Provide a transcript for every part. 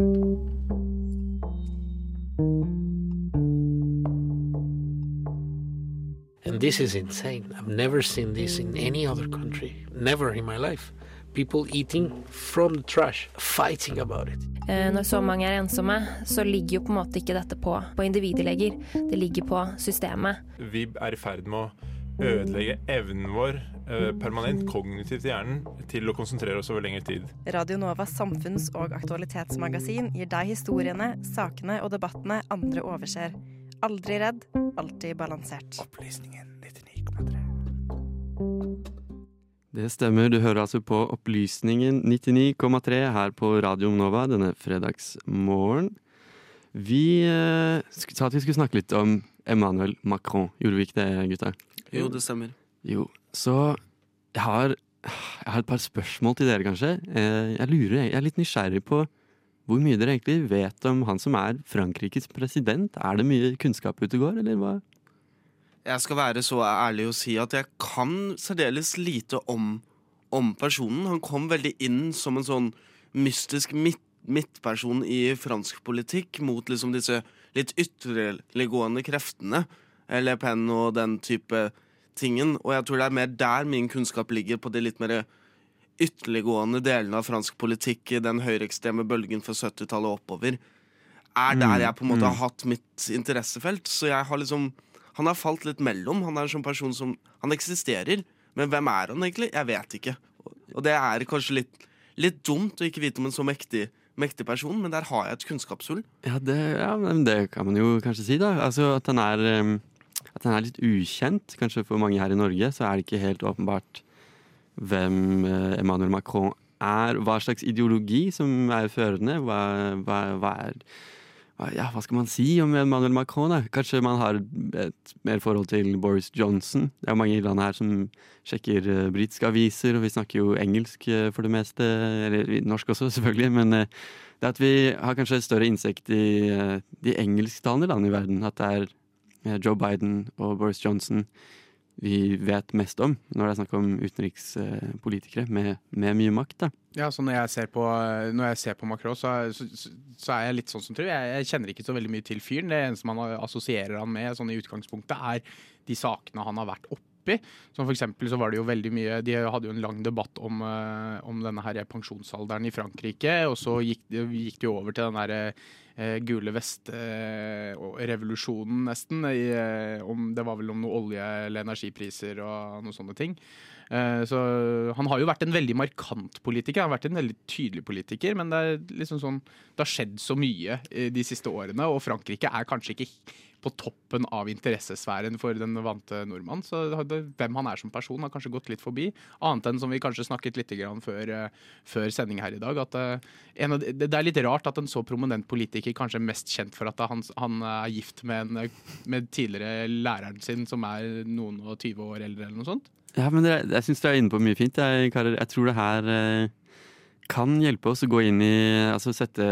And this is insane. I've never seen this in any other country. Never in my life. People eating from the trash, fighting about it. Eh, når så mange er ensomme, så ligger jo på en måte ikke dette på, på individleger. Det ligger på systemet. Vi er i ferd med å ødelegge evnen vår permanent kognitivt i hjernen til å konsentrere oss over lengre tid. Radio Novas samfunns- og aktualitetsmagasin gir deg historiene, sakene og debattene andre overser. Aldri redd, alltid balansert. Opplysningen 99,3. Det stemmer, du hører altså på Opplysningen 99,3 her på Radio Nova denne fredagsmorgen. Vi eh, sa at vi skulle snakke litt om Emmanuel Macron. Gjorde vi ikke det, gutta? Jo, det stemmer. Jo, så jeg har, jeg har et par spørsmål til dere, kanskje. Eh, Jeg lurer, jeg er litt nysgjerrig på hvor mye dere egentlig vet om han som er Frankrikes president. Er det mye kunnskap ute og går, eller hva? Jeg skal være så ærlig å si at jeg kan særdeles lite om, om personen. Han kom veldig inn som en sånn mystisk midt, midtperson i fransk politikk mot liksom disse litt ytterliggående kreftene. Le Pen og den type tingen. Og jeg tror det er mer der min kunnskap ligger, på de litt mer ytterliggående delene av fransk politikk, den høyreekstreme bølgen fra 70-tallet og oppover, er der Mm, jeg på en måte mm. har hatt mitt interessefelt. Så jeg har liksom Han har falt litt mellom. Han er en sånn person som Han eksisterer, men hvem er han egentlig? Jeg vet ikke. Og det er kanskje litt, litt dumt å ikke vite om en så mektig, mektig person, men der har jeg et kunnskapshull. Ja det, ja, det kan man jo kanskje si, da. Altså at han er, em, at han er litt ukjent. Kanskje for mange her i Norge så er det ikke helt åpenbart hvem eh, Emmanuel Macron er. Hva slags ideologi som er førende. Hva, hva, hva er ja, hva skal man si om Emmanuel Macron? da? Kanskje man har et mer forhold til Boris Johnson. Det er mange i landet her som sjekker uh, britiske aviser, og vi snakker jo engelsk uh, for det meste. Eller norsk også, selvfølgelig. Men uh, det at vi har kanskje større innsikt i de engelsktalende landene i verden. At det er eh, Joe Biden og Boris Johnson vi vet mest om når det er snakk om utenrikspolitikere med, med mye makt. da. Ja, så når jeg ser på, når jeg ser på Macron, så, så, så er jeg litt sånn som tror jeg. Jeg kjenner ikke så veldig mye til fyren. Det eneste man assosierer han med sånn i utgangspunktet, er de sakene han har vært oppi. Som for eksempel så var det jo veldig mye De hadde jo en lang debatt om, eh, om denne her pensjonsalderen i Frankrike, og så gikk, gikk de over til den derre eh, gule vest-revolusjonen, nesten. I, eh, om, det var vel om noe olje- eller energipriser og noen sånne ting. Eh, Så han har jo vært en veldig markant politiker. Han har vært en veldig tydelig politiker, men det er liksom sånn Det har skjedd så mye eh, de siste årene, og Frankrike er kanskje ikke på toppen av interessesfæren for den vante nordmann. Så det- hvem han er som person, har kanskje gått litt forbi. Annet enn som vi kanskje snakket litt før, eh, før sending her i dag, at eh, de, det er litt rart at en så prominent politiker kanskje er mest kjent for at han, han er gift med, en, med tidligere læreren sin, som er noen og 20 år eldre, eller noe sånt. Ja, men det, jeg syns du er inne på mye fint. Jeg, karer. jeg tror det her eh, kan hjelpe oss å gå inn i Altså sette,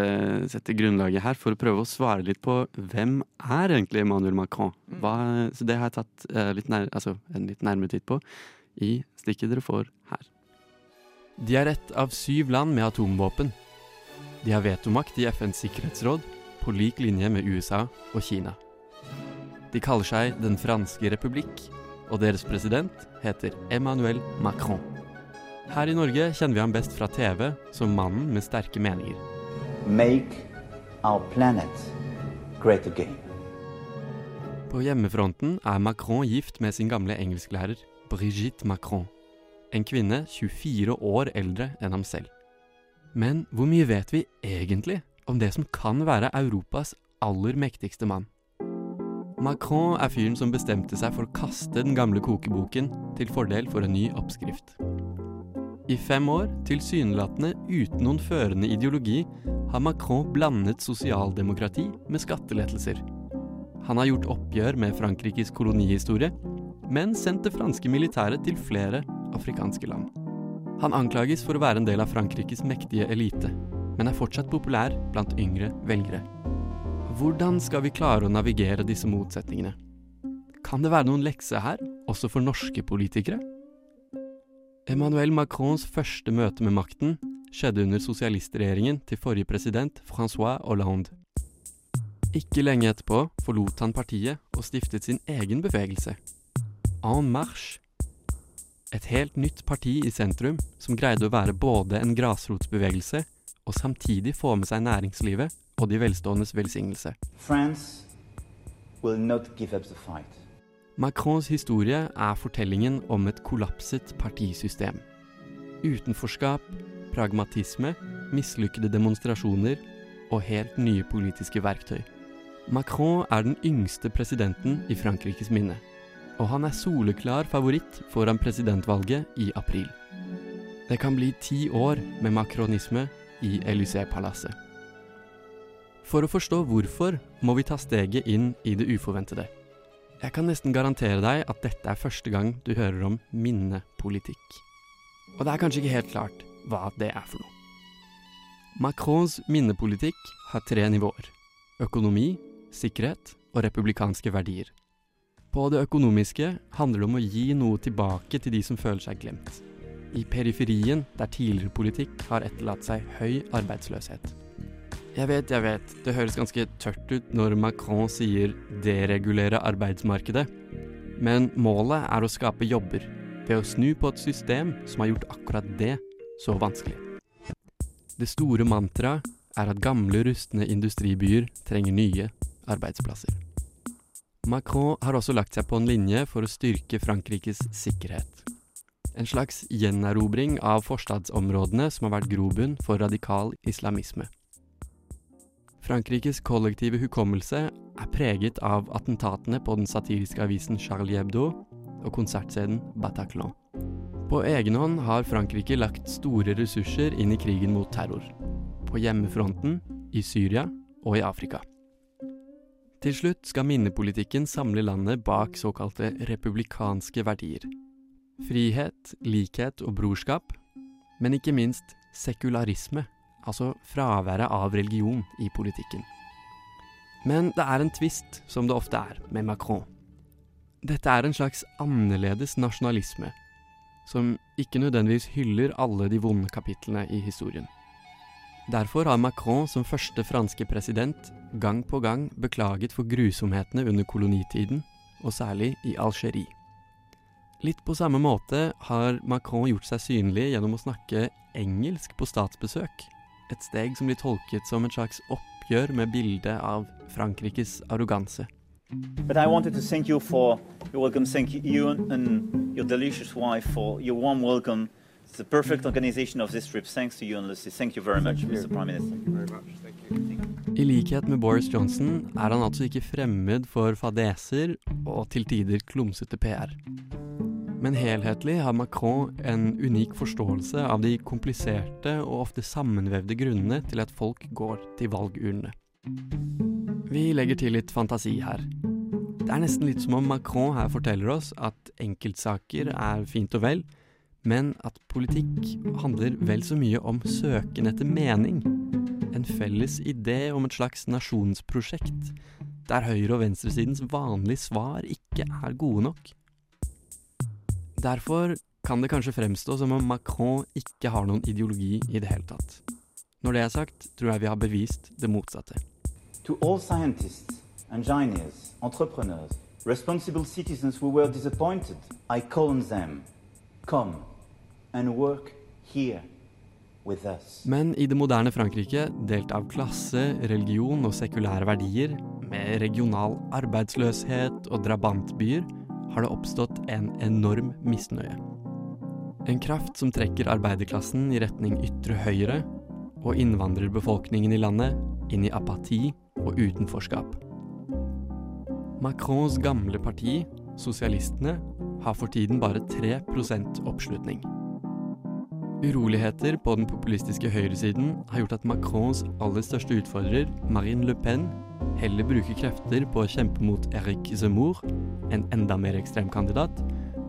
sette grunnlaget her for å prøve å svare litt på hvem er egentlig Emmanuel Macron? Hva, så det har jeg tatt eh, litt nær, altså, en litt nærmere titt på i stikket dere får her. De er ett av syv land med atomvåpen. De har vetomakt i FNs sikkerhetsråd, på lik linje med USA og Kina. De kaller seg Den franske republikk, og deres president heter Emmanuel Macron. Her i Norge kjenner vi ham best fra TV som mannen med sterke meninger. make our planet great again. På hjemmefronten er Macron gift med sin gamle engelsklærer Brigitte Macron. En kvinne 24 år eldre enn ham selv. Men hvor mye vet vi egentlig om det som kan være Europas aller mektigste mann? Macron er fyren som bestemte seg for å kaste den gamle kokeboken til fordel for en ny oppskrift. I fem år, tilsynelatende uten noen førende ideologi, har Macron blandet sosialdemokrati med skattelettelser. Han har gjort oppgjør med Frankrikes kolonihistorie, men sendt det franske militæret til flere afrikanske land. Han anklages for å være en del av Frankrikes mektige elite, men er fortsatt populær blant yngre velgere. Hvordan skal vi klare å navigere disse motsetningene? Kan det være noen lekse her, også for norske politikere? Emmanuel Macrons første møte med makten skjedde under sosialistregjeringen til forrige president Francois Hollande. Ikke lenge etterpå forlot han partiet og stiftet sin egen bevegelse, En Marche. Et helt nytt parti i sentrum som greide å være både en grasrotsbevegelse og samtidig få med seg næringslivet og de velståendes velsignelse. France will not give up the fight. Macrons historie er fortellingen om et kollapset partisystem. Utenforskap, pragmatisme, mislykkede demonstrasjoner og helt nye politiske verktøy. Macron er den yngste presidenten i Frankrikes minne, og han er soleklar favoritt foran presidentvalget i april. Det kan bli ti år med makronisme i Élysée-palasset. For å forstå hvorfor må vi ta steget inn i det uforventede. Jeg kan nesten garantere deg at dette er første gang du hører om minnepolitikk. Og det er kanskje ikke helt klart hva det er for noe. Macrons minnepolitikk har tre nivåer. Økonomi, sikkerhet og republikanske verdier. På det økonomiske handler det om å gi noe tilbake til de som føler seg glemt. I periferien, der tidligere politikk har etterlatt seg høy arbeidsløshet. Jeg vet, jeg vet, det høres ganske tørt ut når Macron sier 'deregulere arbeidsmarkedet', men målet er å skape jobber ved å snu på et system som har gjort akkurat det så vanskelig. Det store mantraet er at gamle, rustne industribyer trenger nye arbeidsplasser. Macron har også lagt seg på en linje for å styrke Frankrikes sikkerhet. En slags gjenerobring av forstadsområdene som har vært grobunn for radikal islamisme. Frankrikes kollektive hukommelse er preget av attentatene på den satiriske avisen Charlie Hebdo og konsertscenen Bataclan. På egen hånd har Frankrike lagt store ressurser inn i krigen mot terror. På hjemmefronten, i Syria og i Afrika. Til slutt skal minnepolitikken samle landet bak såkalte republikanske verdier. Frihet, likhet og brorskap, men ikke minst sekularisme altså fraværet av religion i politikken. Men det er en tvist, som det ofte er, med Macron. Dette er en slags annerledes nasjonalisme, som ikke nødvendigvis hyller alle de vonde kapitlene i historien. Derfor har Macron som første franske president gang på gang beklaget for grusomhetene under kolonitiden, og særlig i Algerie. Litt på samme måte har Macron gjort seg synlig gjennom å snakke engelsk på statsbesøk et steg som blir tolket som et slags oppgjør med bildet av Frankrikes arroganse. But I wanted to thank you for your welcome. Thank you and your delicious wife for your warm welcome. It's the perfect organization of this trip. Thanks to you and Lucy. Thank you very much, Mr. Prime Minister. I likhet med Boris Johnson er han altså ikke fremmed for fadeser og til tider klumsete PR. Men helhetlig har Macron en unik forståelse av de kompliserte og ofte sammenvevde grunnene til at folk går til valgurnene. Vi legger til litt fantasi her. Det er nesten litt som om Macron her forteller oss at enkeltsaker er fint og vel, men at politikk handler vel så mye om søken etter mening. En felles idé om et slags nasjonsprosjekt, der høyre- og venstresidens vanlige svar ikke er gode nok. Derfor kan det kanskje fremstå som om Macron ikke har noen ideologi i det hele tatt. Når det er sagt, tror jeg vi har bevist det motsatte. To all scientists, engineers, entrepreneurs, responsible citizens who were disappointed, I call on them come and work here with us. Men i det moderne Frankrike, delt av klasse, religion og sekulære verdier, med regional arbeidsløshet og drabantbyer, har det oppstått en enorm misnøye. En kraft som trekker arbeiderklassen i retning ytre høyre, og innvandrerbefolkningen i landet inn i apati og utenforskap. Macrons gamle parti, Sosialistene, har for tiden bare 3% oppslutning. Uroligheter på den populistiske høyresiden har gjort at Macrons aller største utfordrer, Marine Le Pen, heller bruker krefter på å kjempe mot Eric Zemmour, en enda mer ekstrem kandidat,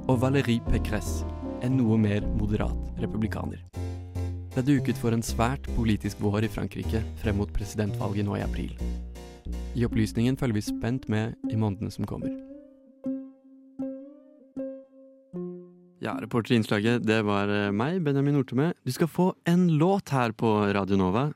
og Valérie Pécresse, en noe mer moderat republikaner. Det duket for en svært politisk vår i Frankrike frem mot presidentvalget nå i april. I opplysningen følger vi spent med i månedene som kommer. Ja, reporter i innslaget, det var eh, meg, Benjamin Nortemø. Du skal få en låt her på Radio Nova.